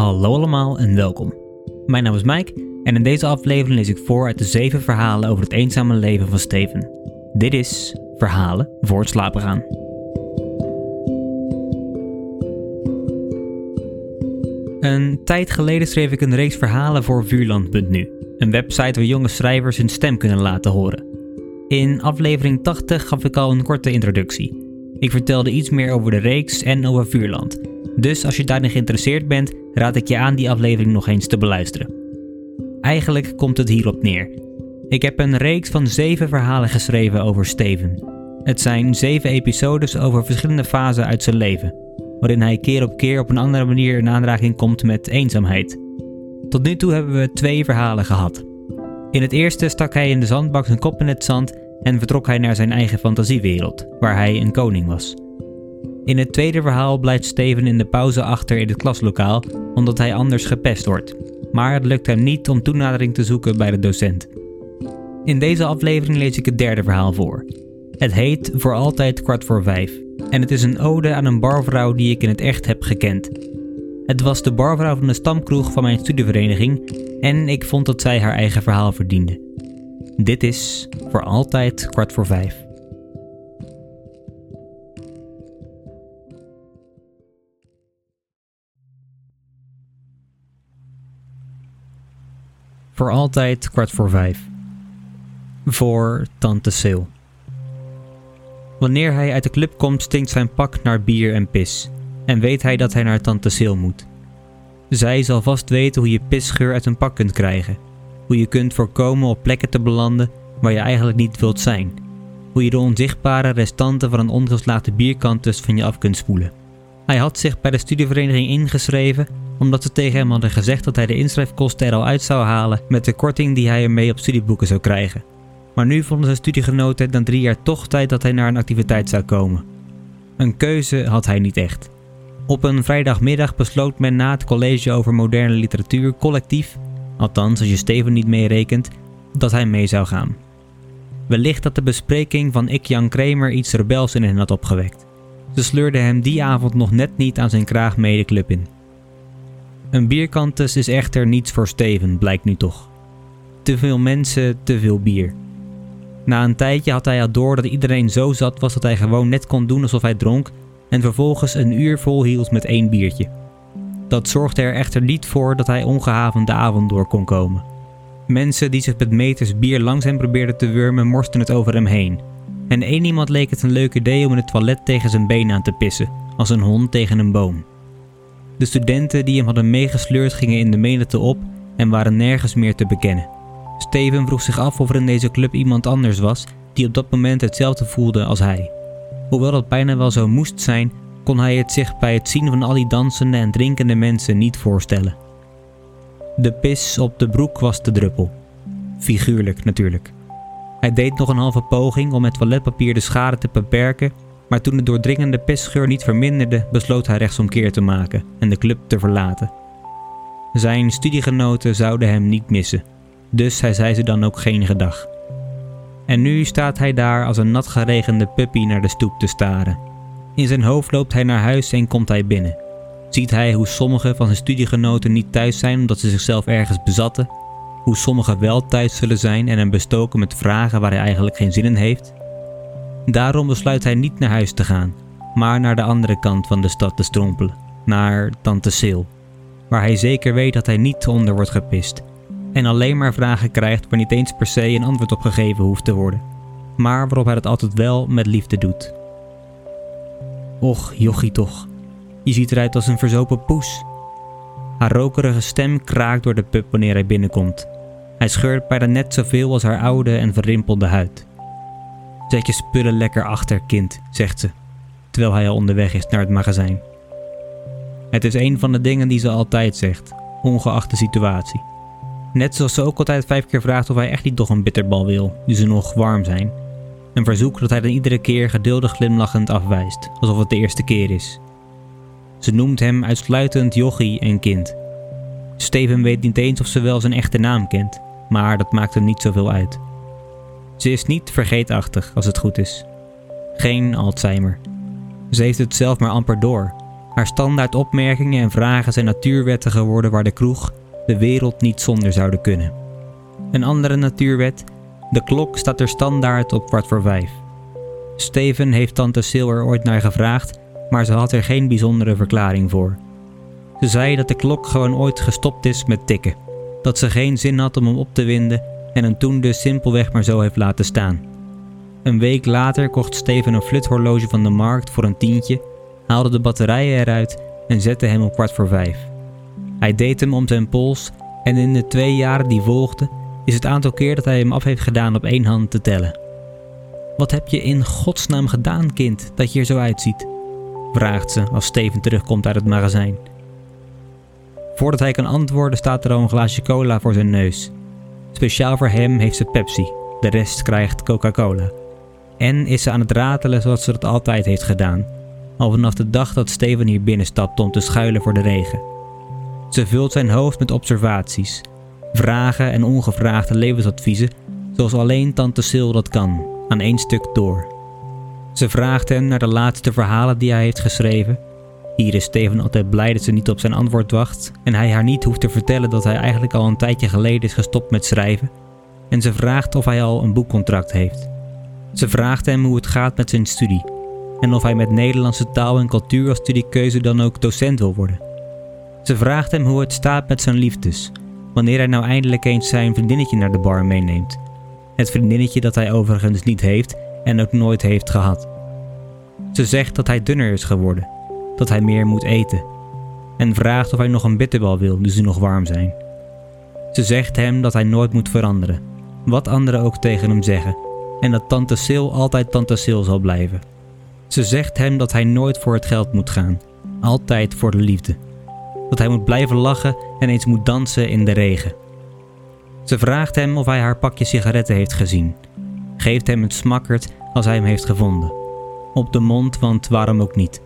Hallo allemaal en welkom. Mijn naam is Mike en in deze aflevering lees ik voor uit de zeven verhalen over het eenzame leven van Steven. Dit is Verhalen voor het slapen gaan. Een tijd geleden schreef ik een reeks verhalen voor Vuurland.nu, een website waar jonge schrijvers hun stem kunnen laten horen. In aflevering 80 gaf ik al een korte introductie. Ik vertelde iets meer over de reeks en over Vuurland. Dus als je daarin geïnteresseerd bent, raad ik je aan die aflevering nog eens te beluisteren. Eigenlijk komt het hierop neer. Ik heb een reeks van zeven verhalen geschreven over Steven. Het zijn zeven episodes over verschillende fasen uit zijn leven, waarin hij keer op keer op een andere manier in aanraking komt met eenzaamheid. Tot nu toe hebben we twee verhalen gehad. In het eerste stak hij in de zandbak zijn kop in het zand en vertrok hij naar zijn eigen fantasiewereld, waar hij een koning was. In het tweede verhaal blijft Steven in de pauze achter in het klaslokaal omdat hij anders gepest wordt, maar het lukt hem niet om toenadering te zoeken bij de docent. In deze aflevering lees ik het derde verhaal voor. Het heet Voor altijd kwart voor vijf en het is een ode aan een barvrouw die ik in het echt heb gekend. Het was de barvrouw van de stamkroeg van mijn studievereniging en ik vond dat zij haar eigen verhaal verdiende. Dit is Voor altijd kwart voor vijf. Voor altijd kwart voor vijf. Voor Tante Sil. Wanneer hij uit de club komt, stinkt zijn pak naar bier en pis. En weet hij dat hij naar Tante Sil moet. Zij zal vast weten hoe je pisgeur uit een pak kunt krijgen. Hoe je kunt voorkomen op plekken te belanden waar je eigenlijk niet wilt zijn. Hoe je de onzichtbare restanten van een ongeslaagde bierkantus van je af kunt spoelen. Hij had zich bij de studievereniging ingeschreven omdat ze tegen hem hadden gezegd dat hij de inschrijfkosten er al uit zou halen met de korting die hij ermee op studieboeken zou krijgen. Maar nu vonden zijn studiegenoten het na drie jaar toch tijd dat hij naar een activiteit zou komen. Een keuze had hij niet echt. Op een vrijdagmiddag besloot men na het college over moderne literatuur collectief, althans als je Steven niet meerekent, dat hij mee zou gaan. Wellicht dat de bespreking van Ik Jan Kramer iets rebels in hen had opgewekt. Ze sleurden hem die avond nog net niet aan zijn kraag mee de club in. Een bierkantus is echter niets voor Steven, blijkt nu toch. Te veel mensen, te veel bier. Na een tijdje had hij al door dat iedereen zo zat was dat hij gewoon net kon doen alsof hij dronk en vervolgens een uur volhield met één biertje. Dat zorgde er echter niet voor dat hij ongehavend de avond door kon komen. Mensen die zich met meters bier langs hem probeerden te wurmen morsten het over hem heen. En één iemand leek het een leuk idee om in het toilet tegen zijn been aan te pissen, als een hond tegen een boom. De studenten die hem hadden meegesleurd gingen in de menigte op en waren nergens meer te bekennen. Steven vroeg zich af of er in deze club iemand anders was die op dat moment hetzelfde voelde als hij. Hoewel dat bijna wel zo moest zijn, kon hij het zich bij het zien van al die dansende en drinkende mensen niet voorstellen. De pis op de broek was de druppel. Figuurlijk natuurlijk. Hij deed nog een halve poging om met toiletpapier de schade te beperken maar toen de doordringende pestgeur niet verminderde, besloot hij rechtsomkeer te maken en de club te verlaten. Zijn studiegenoten zouden hem niet missen, dus hij zei ze dan ook geen gedag. En nu staat hij daar als een nat geregende puppy naar de stoep te staren. In zijn hoofd loopt hij naar huis en komt hij binnen. Ziet hij hoe sommige van zijn studiegenoten niet thuis zijn omdat ze zichzelf ergens bezatten, hoe sommigen wel thuis zullen zijn en hem bestoken met vragen waar hij eigenlijk geen zin in heeft, Daarom besluit hij niet naar huis te gaan, maar naar de andere kant van de stad te strompelen, naar Tante Sil, waar hij zeker weet dat hij niet onder wordt gepist en alleen maar vragen krijgt waar niet eens per se een antwoord op gegeven hoeft te worden, maar waarop hij het altijd wel met liefde doet. Och, jochie toch, je ziet eruit als een verzopen poes. Haar rokerige stem kraakt door de pub wanneer hij binnenkomt. Hij scheurt bijna net zoveel als haar oude en verrimpelde huid. Zet je spullen lekker achter, kind, zegt ze. terwijl hij al onderweg is naar het magazijn. Het is een van de dingen die ze altijd zegt, ongeacht de situatie. Net zoals ze ook altijd vijf keer vraagt of hij echt niet toch een bitterbal wil, die ze nog warm zijn. Een verzoek dat hij dan iedere keer geduldig glimlachend afwijst, alsof het de eerste keer is. Ze noemt hem uitsluitend jochie en kind. Steven weet niet eens of ze wel zijn echte naam kent, maar dat maakt hem niet zoveel uit. Ze is niet vergeetachtig als het goed is. Geen Alzheimer. Ze heeft het zelf maar amper door. Haar standaard opmerkingen en vragen zijn natuurwetten geworden waar de kroeg de wereld niet zonder zouden kunnen. Een andere natuurwet: de klok staat er standaard op kwart voor vijf. Steven heeft tante Sil er ooit naar gevraagd, maar ze had er geen bijzondere verklaring voor. Ze zei dat de klok gewoon ooit gestopt is met tikken, dat ze geen zin had om hem op te winden en hem toen dus simpelweg maar zo heeft laten staan. Een week later kocht Steven een fluthorloge van de markt voor een tientje, haalde de batterijen eruit en zette hem op kwart voor vijf. Hij deed hem om zijn pols en in de twee jaren die volgden is het aantal keer dat hij hem af heeft gedaan op één hand te tellen. Wat heb je in godsnaam gedaan, kind, dat je er zo uitziet? vraagt ze als Steven terugkomt uit het magazijn. Voordat hij kan antwoorden staat er al een glaasje cola voor zijn neus. Speciaal voor hem heeft ze Pepsi, de rest krijgt Coca-Cola. En is ze aan het ratelen zoals ze dat altijd heeft gedaan, al vanaf de dag dat Steven hier binnenstapt om te schuilen voor de regen. Ze vult zijn hoofd met observaties, vragen en ongevraagde levensadviezen, zoals alleen tante Sil dat kan, aan één stuk door. Ze vraagt hem naar de laatste verhalen die hij heeft geschreven. Hier is Steven altijd blij dat ze niet op zijn antwoord wacht en hij haar niet hoeft te vertellen dat hij eigenlijk al een tijdje geleden is gestopt met schrijven. En ze vraagt of hij al een boekcontract heeft. Ze vraagt hem hoe het gaat met zijn studie en of hij met Nederlandse taal en cultuur als studiekeuze dan ook docent wil worden. Ze vraagt hem hoe het staat met zijn liefdes, wanneer hij nou eindelijk eens zijn vriendinnetje naar de bar meeneemt. Het vriendinnetje dat hij overigens niet heeft en ook nooit heeft gehad. Ze zegt dat hij dunner is geworden, dat hij meer moet eten en vraagt of hij nog een bitterbal wil nu ze nog warm zijn. Ze zegt hem dat hij nooit moet veranderen, wat anderen ook tegen hem zeggen, en dat tante Sil altijd tante Sil zal blijven. Ze zegt hem dat hij nooit voor het geld moet gaan, altijd voor de liefde. Dat hij moet blijven lachen en eens moet dansen in de regen. Ze vraagt hem of hij haar pakje sigaretten heeft gezien geeft hem het smakkerd als hij hem heeft gevonden. Op de mond, want waarom ook niet.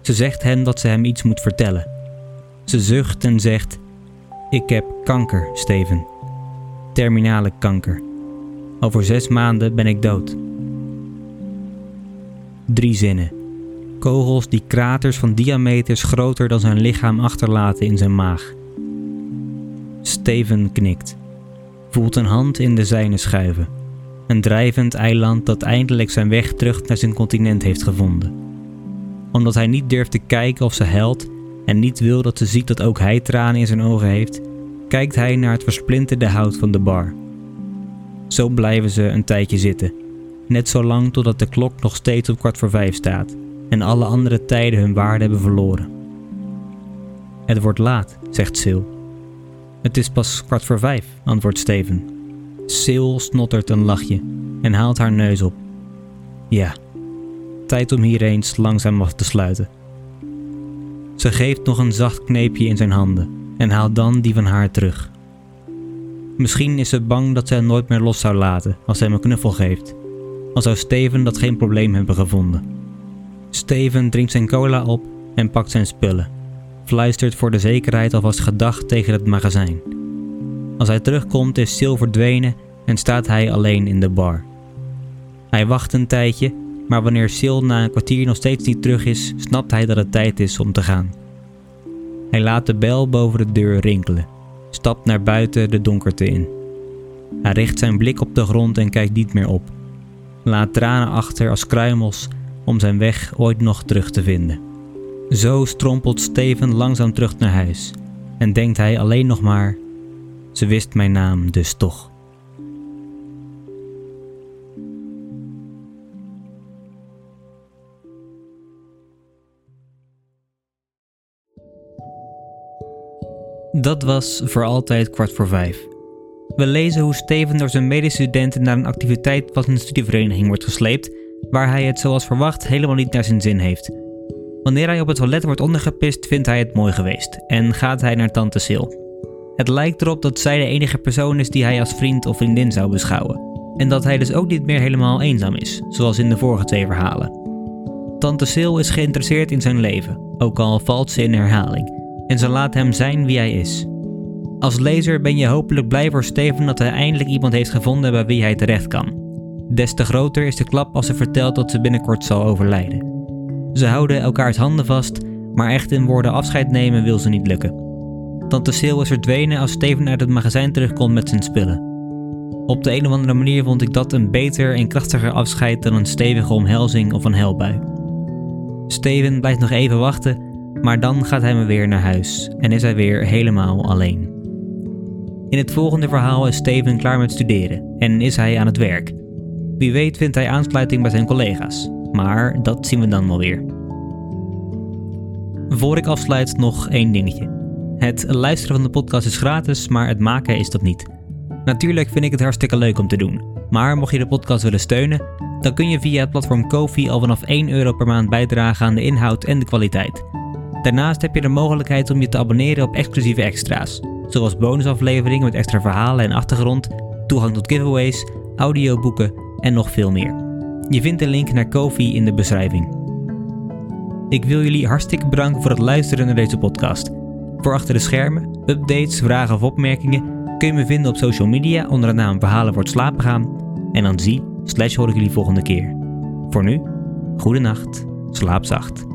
Ze zegt hem dat ze hem iets moet vertellen. Ze zucht en zegt: Ik heb kanker, Steven. Terminale kanker. Over zes maanden ben ik dood. Drie zinnen. Kogels die kraters van diameters groter dan zijn lichaam achterlaten in zijn maag. Steven knikt, voelt een hand in de zijne schuiven. Een drijvend eiland dat eindelijk zijn weg terug naar zijn continent heeft gevonden. Omdat hij niet durft te kijken of ze huilt en niet wil dat ze ziet dat ook hij tranen in zijn ogen heeft, kijkt hij naar het versplinterde hout van de bar. Zo blijven ze een tijdje zitten, net zo lang totdat de klok nog steeds op kwart voor vijf staat en alle andere tijden hun waarde hebben verloren. Het wordt laat, zegt Sil. Het is pas kwart voor vijf, antwoordt Steven. Sil snottert een lachje en haalt haar neus op. Ja, tijd om hier eens langzaam af te sluiten. Ze geeft nog een zacht kneepje in zijn handen en haalt dan die van haar terug. Misschien is ze bang dat ze hem nooit meer los zou laten als hij hem een knuffel geeft. Al zou Steven dat geen probleem hebben gevonden. Steven drinkt zijn cola op en pakt zijn spullen. Fluistert voor de zekerheid alvast gedacht tegen het magazijn. Als hij terugkomt is Sil verdwenen en staat hij alleen in de bar. Hij wacht een tijdje, maar wanneer Sil na een kwartier nog steeds niet terug is, snapt hij dat het tijd is om te gaan. Hij laat de bel boven de deur rinkelen, stapt naar buiten de donkerte in. Hij richt zijn blik op de grond en kijkt niet meer op. Laat tranen achter als kruimels om zijn weg ooit nog terug te vinden. Zo strompelt Steven langzaam terug naar huis en denkt hij alleen nog maar ze wist mijn naam dus toch. Dat was voor altijd kwart voor vijf. We lezen hoe Steven door zijn medestudenten naar een activiteit van een studievereniging wordt gesleept waar hij het zoals verwacht helemaal niet naar zijn zin heeft. Wanneer hij op het toilet wordt ondergepist, vindt hij het mooi geweest en gaat hij naar tante Sil. Het lijkt erop dat zij de enige persoon is die hij als vriend of vriendin zou beschouwen. En dat hij dus ook niet meer helemaal eenzaam is, zoals in de vorige twee verhalen. Tante Sil is geïnteresseerd in zijn leven, ook al valt ze in herhaling, en ze laat hem zijn wie hij is. Als lezer ben je hopelijk blij voor Steven dat hij eindelijk iemand heeft gevonden bij wie hij terecht kan. Des te groter is de klap als ze vertelt dat ze binnenkort zal overlijden. Ze houden elkaars handen vast, maar echt in woorden afscheid nemen wil ze niet lukken. Tante Sil is verdwenen als Steven uit het magazijn terugkomt met zijn spullen. Op de een of andere manier vond ik dat een beter en krachtiger afscheid dan een stevige omhelzing of een helbui. Steven blijft nog even wachten, maar dan gaat hij me weer naar huis en is hij weer helemaal alleen. In het volgende verhaal is Steven klaar met studeren en is hij aan het werk. Wie weet vindt hij aansluiting bij zijn collega's, maar dat zien we dan wel weer. Voor ik afsluit nog één dingetje. Het luisteren van de podcast is gratis, maar het maken is dat niet. Natuurlijk vind ik het hartstikke leuk om te doen, maar mocht je de podcast willen steunen, dan kun je via het platform Kofi al vanaf 1 euro per maand bijdragen aan de inhoud en de kwaliteit. Daarnaast heb je de mogelijkheid om je te abonneren op exclusieve extra's, zoals bonusafleveringen met extra verhalen en achtergrond, toegang tot giveaways, audioboeken en nog veel meer. Je vindt de link naar Kofi in de beschrijving. Ik wil jullie hartstikke bedanken voor het luisteren naar deze podcast. Voor achter de schermen, updates, vragen of opmerkingen kun je me vinden op social media onder de naam Verhalen voor het slapen gaan. En dan zie slash hoor ik jullie volgende keer. Voor nu, goede nacht, slaap zacht.